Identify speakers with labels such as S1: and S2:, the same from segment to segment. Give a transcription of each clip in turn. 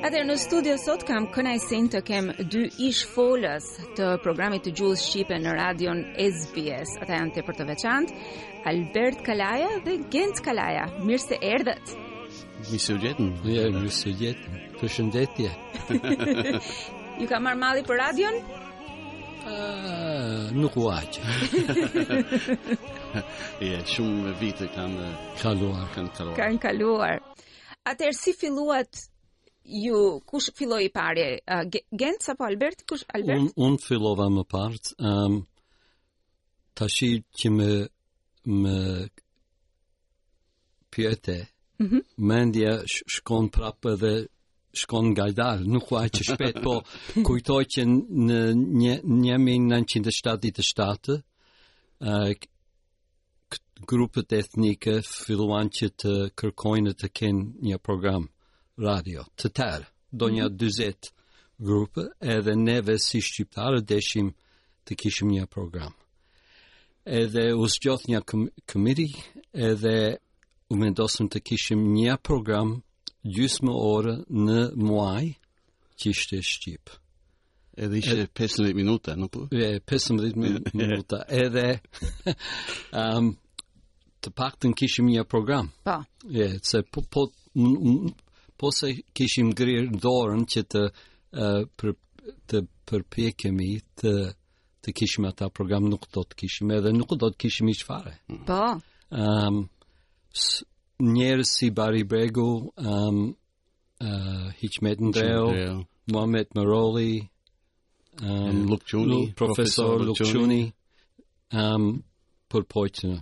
S1: Atëherë në studio sot kam kënaqësinë të kem dy ish folës të programit të gjuhës shqipe në radion SBS. Ata janë tepër të veçantë, Albert Kalaja dhe Gent Kalaja. Mirë se erdhët.
S2: Mirë se ju gjetëm.
S3: Ja, mirë se ju gjetëm. Përshëndetje.
S1: Ju ka marrë malli për radion?
S3: Uh, nuk ua aq.
S2: Je, shumë vite kanë
S3: kaluar.
S2: Kanë kaluar.
S1: Kanë kaluar. Atëherë si filluat ju kush filloi i pari? Uh, Gent apo Albert? Kush Albert?
S3: Un un fillova më parë. Ehm um, tashi që më më pyete.
S1: Mm
S3: -hmm. Mendja shkon prapë edhe shkon ngadalë, nuk u aq shpejt, po kujtoj që në një, një 1977, uh, grupet etnike filluan që të kërkojnë të kenë një program radio të tyre, ndonja mm -hmm. dyzet grupe, edhe neve si shqiptarë deshim të kishim një program. Edhe u zgjodh një komiti edhe u munduam të kishim një program gjysmë orë në muaj që ishte Shqip.
S2: Edhe ishte 15 minuta, në po?
S3: E, 15 minuta, edhe um, të paktën kishim një program. Pa.
S1: Po.
S3: E, se po, po, po s'e kishim ngritur dorën që të, uh, për, të përpjekemi të të kishim atë program nuk do të kishim edhe nuk do të kishim hiç fare.
S1: Po.
S3: Ehm um, njerëz si Bahri Bregu, ehm um, uh, eh, Hiqmet Ndreu, Mohamed Maroli, ehm um,
S2: Luk
S3: Çuni, profesor
S2: Luk
S3: Çuni, ehm um, u përpoqën.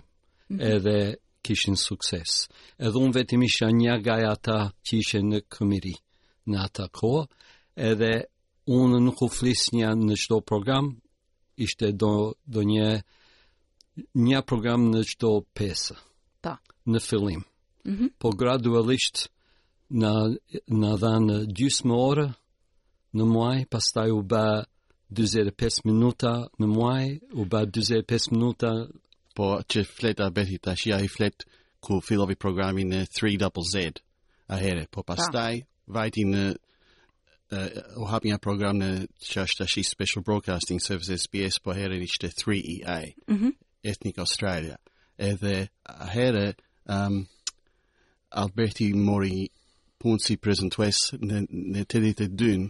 S3: Mm -hmm. Edhe kishin sukses. Edhe unë vetëm isha një nga ata që ishin në komiti në atë kohë, edhe Unë nuk flisnja në çdo program, ishte ndo ndonjë një program në çdo pesë.
S1: Po.
S3: Në fillim.
S1: Mm -hmm.
S3: Po gradualisht na na dhanë gjysmë orë në muaj, pastaj u bë 45 minuta në muaj, u bë 45 minuta
S2: po që flet Alberti tash ai flet kur filloi programin në 3 double Z. Aherë, po pastaj Vajti në uh, u hap një program në që është tashi special broadcasting services SBS po ahere ishte 3EA.
S1: Mm -hmm.
S2: Ethnic Australia. Edhe ahere um, Alberti mori punë si prezentues në, në të ditë dyn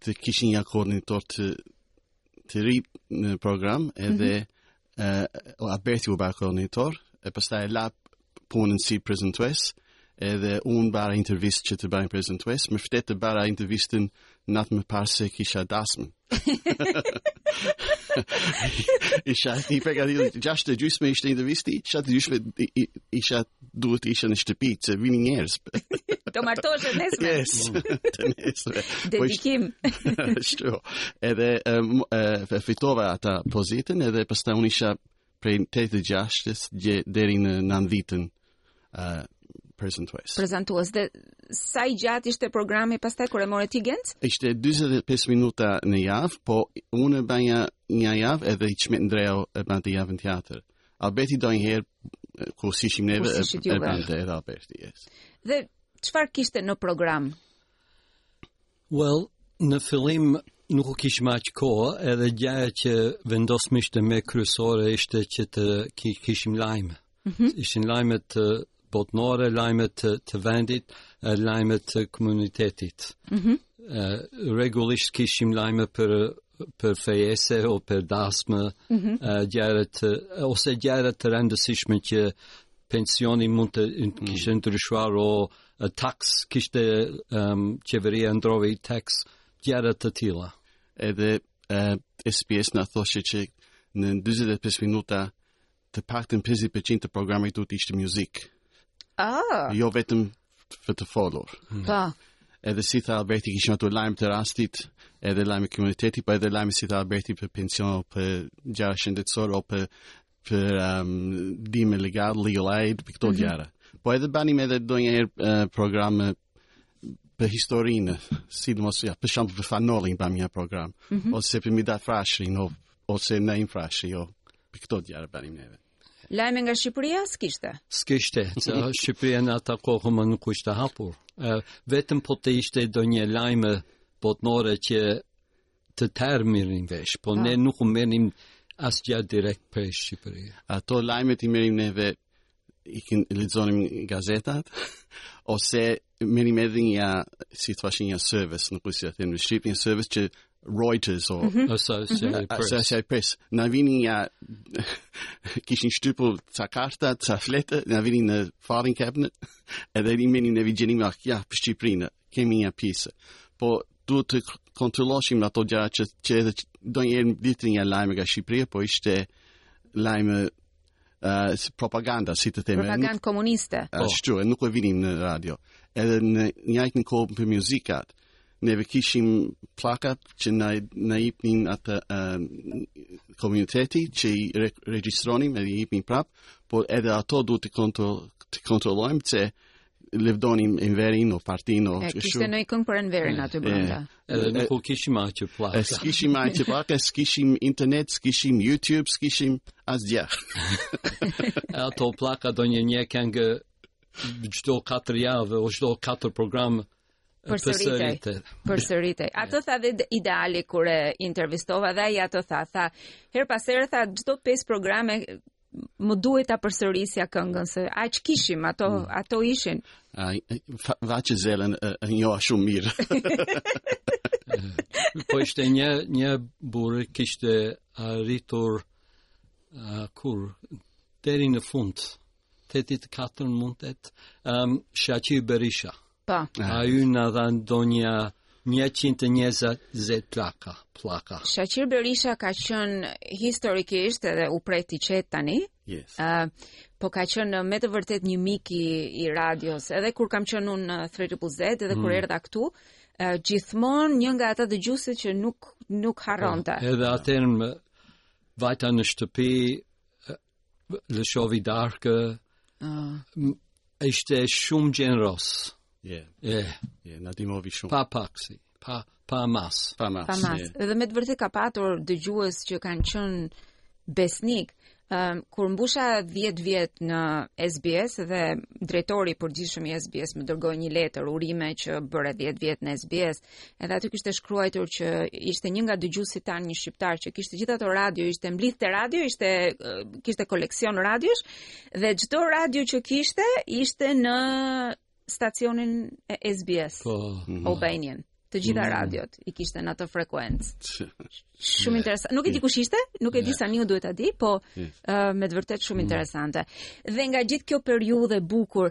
S2: të kishin një koordinator të të ri në program edhe mm -hmm. uh, Alberti u bë koordinator e pastaj e la punën si prezentues edhe unë bëra intervistë që të bëhem prezentues në fakt e bëra intervistën natën më parë se kisha dasmë isha i përgatitur gjashtë e gjysmë ishte intervista shtatë e gjysmë isha duhet të isha në shtëpi, që vinin njerëz.
S1: Do martoheshe nesër.
S2: Yes, të nesërmen. Po
S1: Dedikim.
S2: Shtu, edhe um, uh, fitova atë pozitën, edhe pastaj unë isha prej 86-ës deri në 90-ën uh, prezentues.
S1: Prezentues dhe sa i gjatë ishte programi pastaj kur e more ti Genc?
S2: Ishte 45 minuta në javë, po unë e bëja një javë edhe Ismet Ndreu e bënte javën tjetër. Alberti ndonjëherë kur s'ishim neve e bënte edhe Alberti, yes.
S1: Dhe çfarë kishte në program?
S3: Well, në fillim nuk kishim aq kohë edhe gjëja që vendosëm ishte më kryesore ishte që të kishim lajme. Mm -hmm. Ishin lajme të botërore, lajme të, të vendit, lajme të komunitetit. Mm -hmm. Rregullisht kishim lajme për për fejesë o për dasmë mm -hmm. gjëra, ose gjëra të rëndësishme që pensioni mund të mm. kishte ndryshuar o tax kishte um, qeveria ndërroi tax gjëra të tilla.
S2: Edhe uh, SBS na thoshte që në 45 minuta të paktën 50% të programit duhet të ishte muzikë.
S1: Ah.
S2: Jo vetëm për të folur.
S1: Hmm. Pa.
S2: Edhe si tha Alberti kishim ato lajme të rastit, edhe lajme komuniteti, po edhe lajme si tha Alberti për pension për gjëra shëndetësore apo për për um, dime legal, legal aid, për këto mm -hmm. gjëra. Po edhe bënim edhe ndonjëherë uh, programe për historinë, sidomos, ja, për shembull për Fan Nolin për një program, mm -hmm. ose për Mit'hat Frashërin, ose Naim Frashërin, jo, për këto gjëra bënim neve.
S1: Lajme nga Shqipëria, s'kishte?
S3: S'kishte, që Shqipëria në atë kohë më nuk ishte hapur. E, vetëm po të ishte ndonjë lajm botëror që të tërë merrnin vesh, po ha. Ah. ne nuk merrnim asgjë direkt për Shqipëria.
S2: Ato lajmet i merrnim neve i kin lexonim gazetat ose merrnim edhe një si thua një service nuk e di si është në shqip një service që Reuters or mhm.
S3: Associated mhm. Press.
S2: Associated Press. Na vinin ja kishin shtypur ca karta, ca fletë, na i vinin në filing cabinet edhe i merrnim ne i gjenim ja për Shqipërinë. Kemi një pjesë. Po duhet të kontrollonim ato gjëra që që edhe ndonjëherë dilte një lajm nga Shqipëria, po ishte lajmë uh, propaganda, si të them.
S1: Propaganda nuk, komuniste. Po.
S2: Ashtu, e nuk e vinim në radio. Edhe në njajtën kohë për muzikat, neve kishim plakat që na, na ipnin atë um, komuniteti që i re, regjistronim edhe i ipnin prap, por edhe ato duhet t'i, kontro, t'i kontrollojmë që Lëvdonin Enverin o Partinë o
S1: e kishte ndonjë këngë për Enverin aty brenda.
S3: Edhe nuk kishim
S2: aq
S3: plaka.
S2: E s'kishim aq plaka, s'kishim internet, s'kishim YouTube, s'kishim asgja.
S3: e ato plaka domethënë një këngë çdo 4 javë, o çdo 4 programe,
S1: Përsëritej. Përsëritej. Atë tha dhe Ideali kur e intervistova dhe ai atë tha, tha, herë pas here tha çdo pesë programe më duhej ta përsërisja këngën se aq kishim ato mm. ato ishin.
S2: Ai Vaçe Zelën njoh shumë mirë.
S3: po ishte një një burrë kishte arritur a, kur deri në fund tetëdhjetë e katër mundet um, Shaqir Berisha.
S1: Po.
S3: Ai na dha ndonja 120 plaka, plaka.
S1: Shaqir Berisha ka qënë historikisht edhe u prehtë i qetë tani.
S2: Yes.
S1: Uh, po ka qënë me të vërtet një mik i radios, edhe kur kam qënë unë në 3ZZZ, edhe mm. kur erdha këtu, uh, gjithmon një nga ata dëgjuesit që nuk, nuk harronte.
S3: Po, edhe atëherë vajta në shtëpi, Lëshovi darkë,
S1: uh.
S3: ishte shumë gjeneroz.
S2: Je,
S3: je,
S2: je, na ndihmovi shumë.
S3: Pa paksi, pa, pa mas.
S2: Pa mas,
S1: pa mas.
S2: Yeah.
S1: Dhe me të vërtetë ka patur dëgjues që kanë qënë besnik, Um, kur mbusha 10 vjet në SBS dhe drejtori i përgjithshëm i SBS më dërgoi një letër urimi që bëre 10 vjet në SBS Edhe aty kishte shkruajtur që ishte një nga dëgjuesit tanë një shqiptar që kishte gjithë ato radio, ishte mblidhte radio, ishte kishte koleksion radiosh dhe çdo radio që kishte ishte në stacionin e SBS
S3: po, mhm.
S1: Albanian. Të gjitha mm. radiot i kishte në atë frekuencë. Shumë interesant. Nuk e di kush ishte, nuk e di Saniu duhet ta di, po me të vërtet shumë mm. interesante. Dhe nga gjithë kjo periudhë e bukur,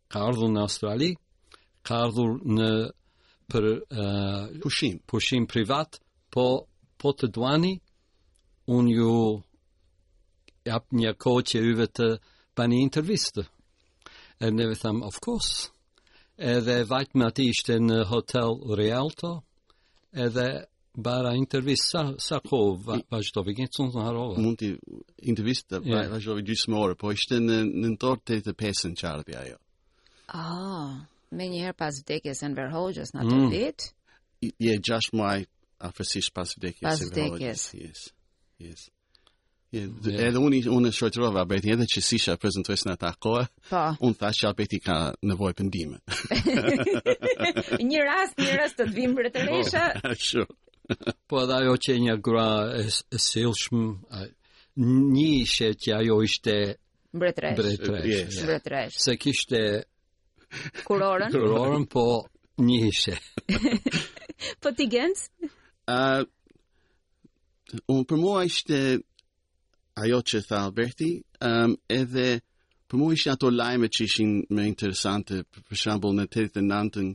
S3: ka ardhur në Australi, ka ardhur në për uh,
S2: pushim,
S3: pushim privat, po po të duani un ju jap një kohë që ju vetë bani intervistë. E neve thamë of course. Edhe vajtëm e aty ishte në hotel Rialto, Edhe bëra intervistë sa sa kohë vazhdovi gjysmë ore harrova.
S2: Mund të intervistë
S3: yeah.
S2: vazhdovi gjysmë ore, po ishte në nëntor 85-ën q'ardhi ajo.
S1: Ah, menjëherë pas vdekjes së Enver Hoxhës në atë
S3: mm.
S1: vit.
S2: Je 6 muaj afërsisht pas vdekjes së
S1: Enver
S2: Hoxhës. Yes. Yes. Edhe unë unë shoqërova Alberti edhe që si isha prezantues në ato kohë,
S1: po.
S2: unë thashë që Alberti ka nevojë për ndihmë.
S1: një rast, një rast të vim për
S2: të resha.
S3: Po, po edhe ajo që një grua e, e sjellshme, një ishte që ajo ishte
S1: mbretresh.
S3: Mbretresh.
S2: Yes.
S1: mbretresh.
S3: Se kishte
S1: kurorën.
S3: Kurorën po një ishte.
S1: po ti Genc?
S2: Uh, Unë për mua ishte ajo që tha Alberti, um, edhe për mua ishin ato lajme që ishin më interesante, për shambull në 89-ën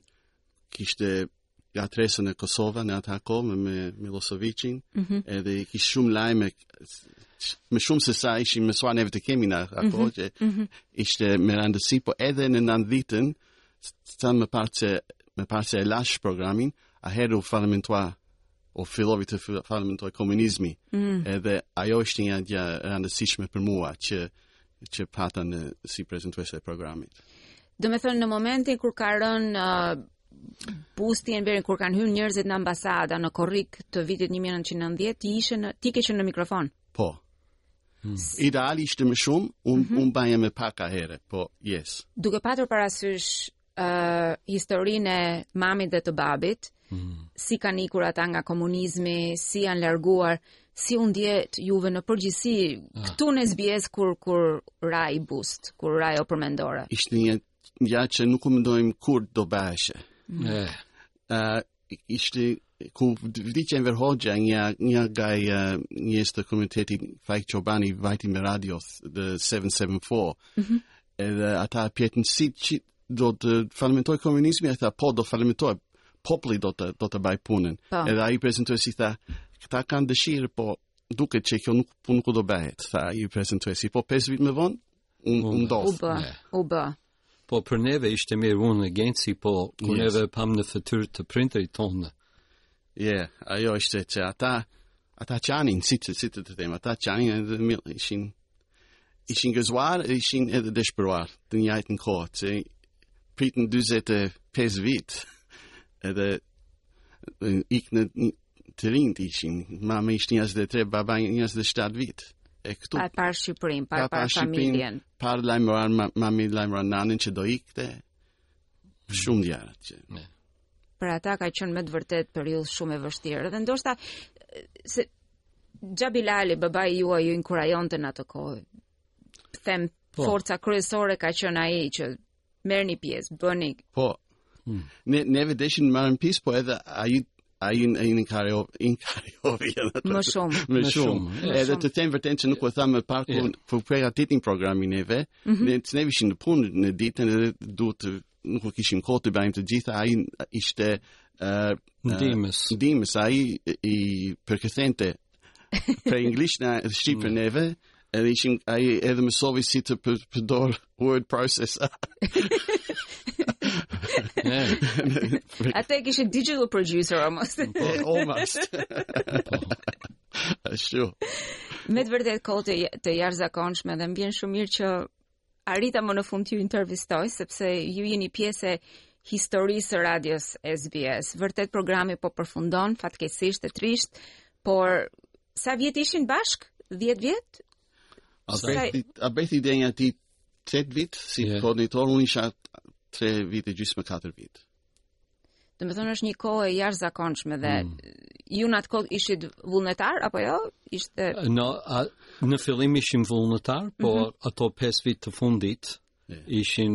S2: kishte ngatërresë në Kosova në atë kohë me, me Milosheviçin, mm -hmm. edhe kishte shumë lajme, më shumë se sa ishim mësuar neve të kemi në atë kohë, mm -hmm. që mm -hmm. ishte me randësi, po edhe në nëntëdhjetën, sa më parë që, më parë që e lashë programin, atëherë u falimentua u filloi të falimentojë komunizmi mm. edhe ajo është një gjë e rëndësishme për mua që që pata si prezentuese e programit.
S1: Domethënë në momentin kur ka rënë uh, busti i Enverit kur kanë hyrë njerëzit në ambasada në korrik të vitit 1990, ti ishe në, ti ke qenë në mikrofon?
S2: Po. Hmm. Ideali ishte më shumë, unë mm -hmm. unë bëja më pak atëherë, po yes.
S1: Duke patur parasysh uh, historinë e mamit dhe të babit, mm. si kanë ikur ata nga komunizmi, si janë larguar, si u ndjetë juve në përgjithësi ah. këtu në SBS kur kur ra ai bust, kur ra ajo përmendore.
S2: Ishte një gjë që nuk u mendojmë kurrë do bëhej. Mm.
S3: Eh.
S2: Uh, ishte kur vdiq Enver Hoxha, një, një gaj, njerëz të komunitetit Faik Çobani, vajti me radio the 774, mm -hmm. edhe ata pyetën si që do të falimentojë komunizmi, e tha, po, do falimentojë, populli do të, do ta bajë punën.
S1: Po.
S2: Edhe ai prezantuesi tha, këta kanë dëshirë, po, duket që kjo nuk, po, nuk do bëhet, tha ai prezantuesi, po, 5 vit më vonë,
S1: u
S2: ndodh.
S1: U
S3: bë,
S1: u bë.
S3: Po për neve ishte mirë unë e Genci, po kur
S2: yes.
S3: neve pam në fytyrë të prindërit tanë.
S2: Je, yeah, ajo ishte që ata, ata qanin, si të, si të të them, ata qanin edhe mirë, ishin, ishin gëzuar, ishin edhe dëshpëruar, të njajtën kohë, që pritën 45 vit, edhe ikën të rinj ishin, mama ishte 23, baba 27 vit. E këtu
S1: pa parë Shqipërinë, pa parë
S2: pa
S1: familjen.
S2: Pa lajmëruar ma, mami lajmëron nanën që do ikte. Shumë gjëra që. Ne.
S1: Për ata ka qenë me të vërtet periudhë shumë e vështirë dhe ndoshta se Xhabilali babai juaj ju inkurajonte në atë kohë. Them
S3: po.
S1: forca kryesore ka qenë ai që Merrni pjesë, bëni.
S2: Po. Hmm. Ne ne deshim të marrim pjesë, po edhe ai ai in in kario in kario edhe
S1: më shumë
S2: më shumë edhe të them vërtet që nuk u tham më pak
S3: yeah.
S2: kur përgatitnim programin neve mm -hmm. ne të ne ishim në punë në ditën edhe duhet të nuk u kishim kohë të bëjmë të gjitha ai ishte uh,
S3: ndihmës uh,
S2: ndihmës ai i përkthente prej anglisht në shqip për mm. neve, edhe ishin ai edhe mësoi si të përdor word processor.
S3: Atë
S1: e kishit digital producer almost.
S2: Po, almost. Po. Ashtu.
S1: Me të vërtet kohë të, të jashtëzakonshme dhe më vjen shumë mirë që Arrita më në fund t'ju intervistoj, sepse ju jeni pjesë e historisë së radios SBS. Vërtet programi po përfundon, fatkeqësisht e trisht, por sa vjet ishin bashkë? 10 vjet?
S2: A bëhet a bëhet ide një ti 8 vit si
S3: yeah.
S2: koordinator unë isha 3 vite e gjysmë 4 vit.
S1: Domethënë është një kohë e jashtëzakonshme dhe mm. ju në atë kohë ishit vullnetarë apo jo? Ishte
S3: Në a, në fillim ishim vullnetarë, po mm -hmm. ato 5 vjet të fundit ishin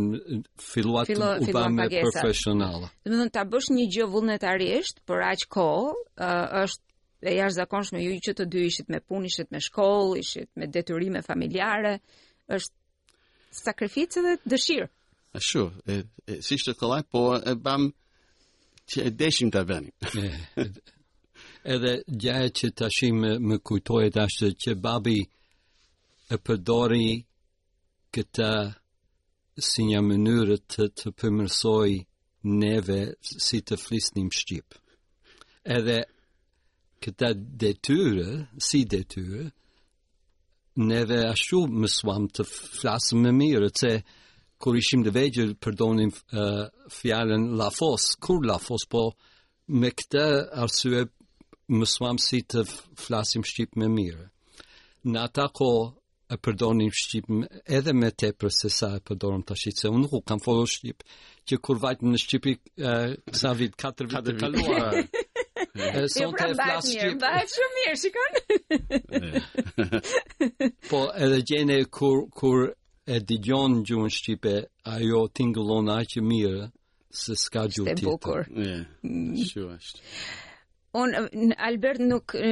S3: filluat
S1: Filloi,
S3: u bë
S1: më
S3: profesionale.
S1: Domethënë ta bësh një gjë vullnetarisht për aq kohë, uh, është e jashtëzakonshme ju që të dy ishit me punë, ishit me shkollë, ishit me detyrime familjare, është Sakrificë dhe dëshirë.
S2: Ashtu, e, e, s'ishte kollaj, po e bëmë që e deshim të bënim.
S3: Edhe gjëja që tashi më kujtohet ashtë që babi e përdori këta si një mënyrë të të përmirësojë neve si të flisnim shqip. Edhe këta detyrë, si detyrë, neve ashtu mësuam të flasim më mirë, se kur ishim të vegjël përdornim uh, fjalën llafos, kur llafos, po me këtë arsye mësuam si të flasim shqip më mirë. Në atë kohë e përdornim shqip edhe më tepër se sa e përdorim tashi, se unë nuk kam folur shqip që kur vajtëm në Shqipri, sa vit, 4 vit të kaluar. E son
S1: të
S3: flas shqip.
S1: Mirë, bëhet shumë mirë, shikon.
S3: po edhe gjenë kur kur e dëgjon gjuhën shqipe, ajo tingëllon aq mirë se s'ka gjuhë tjetër.
S1: Është bukur.
S2: Ëh, mm. shumë është.
S1: Unë Albert nuk e,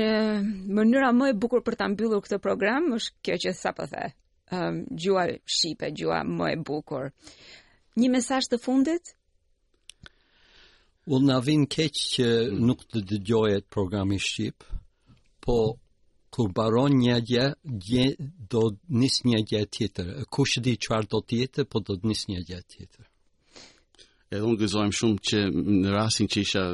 S1: mënyra më e bukur për ta mbyllur këtë program është kjo që sapo the. um, gjuha shqipe, gjuha më e bukur. Një mesazh të fundit?
S3: Unë na vin keq që nuk do dëgjohet programi shqip, po kur mbaron një gjë, do të nis një gjë tjetër. Kush di çfarë do të jetë, po do të nis një gjë tjetër.
S2: Edhe unë gëzohem shumë që në rastin që isha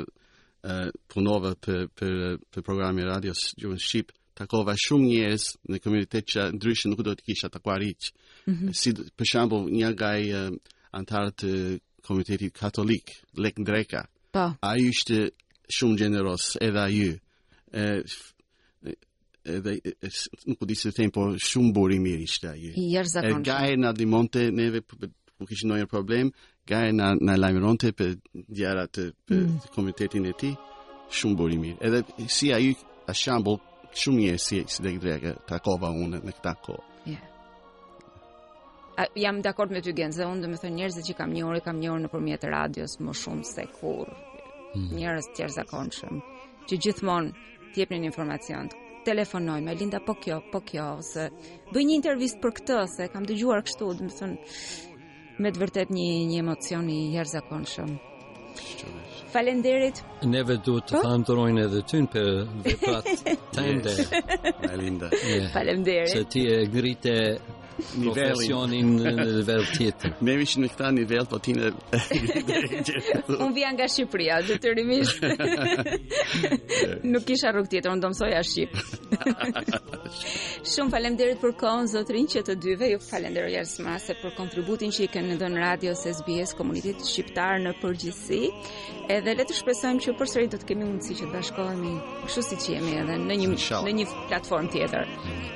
S2: punova për për për programin e radios në gjuhën shqip, takova shumë njerëz në komunitet që ndryshe nuk do të kisha takuar hiç. Mm -hmm. Si për shembull një nga uh, anëtarët të komunitetit katolik, Lek Ndreka.
S1: Po.
S2: Ai ishte shumë gjeneros edhe ai. Ë edhe nuk e di si ta them po shumë burrë i mirë ishte ai.
S1: Edhe
S2: ai na ndihmonte neve kur kishte ndonjë problem, edhe ai na na lajmëronte për ngjarjet për mm. komunitetin e tij, shumë burrë i mirë. Edhe si ai a shembull shumë mirë si si Lek Ndreka takova unë në këtë kohë.
S1: Yeah. A, jam dakord me ty Genz, dhe unë domethënë njerëzit që kam njohur, kam njohur nëpërmjet radios më shumë se kurrë. Mm. Njerëz të jashtëzakonshëm që gjithmonë të jepnin informacion. Të telefonoj, Linda po kjo, po kjo ose bëj një intervistë për këtë se kam dëgjuar kështu, domethënë me të vërtetë një një emocion i jashtëzakonshëm. Faleminderit.
S3: Neve duhet të falënderojmë po? edhe ty për veprat tënde. Linda.
S1: Faleminderit.
S3: Se ti e ngrite
S2: nivelin
S3: në nivel tjetër.
S2: Ne ishim në këtë nivel, po ti në...
S1: unë vija nga Shqipëria, detyrimisht. Nuk kisha rrugë tjetër, unë do mësoja Shqip. Shumë faleminderit për kohën, zotërinj të dyve, ju faleminderit jashtë mase për kontributin që i keni dhënë radios SBS komunitetit shqiptar në përgjithësi. Edhe le të shpresojmë që përsëri do të kemi mundësi që të bashkohemi, kështu siç jemi edhe në një, në një platformë tjetër.
S4: Mm.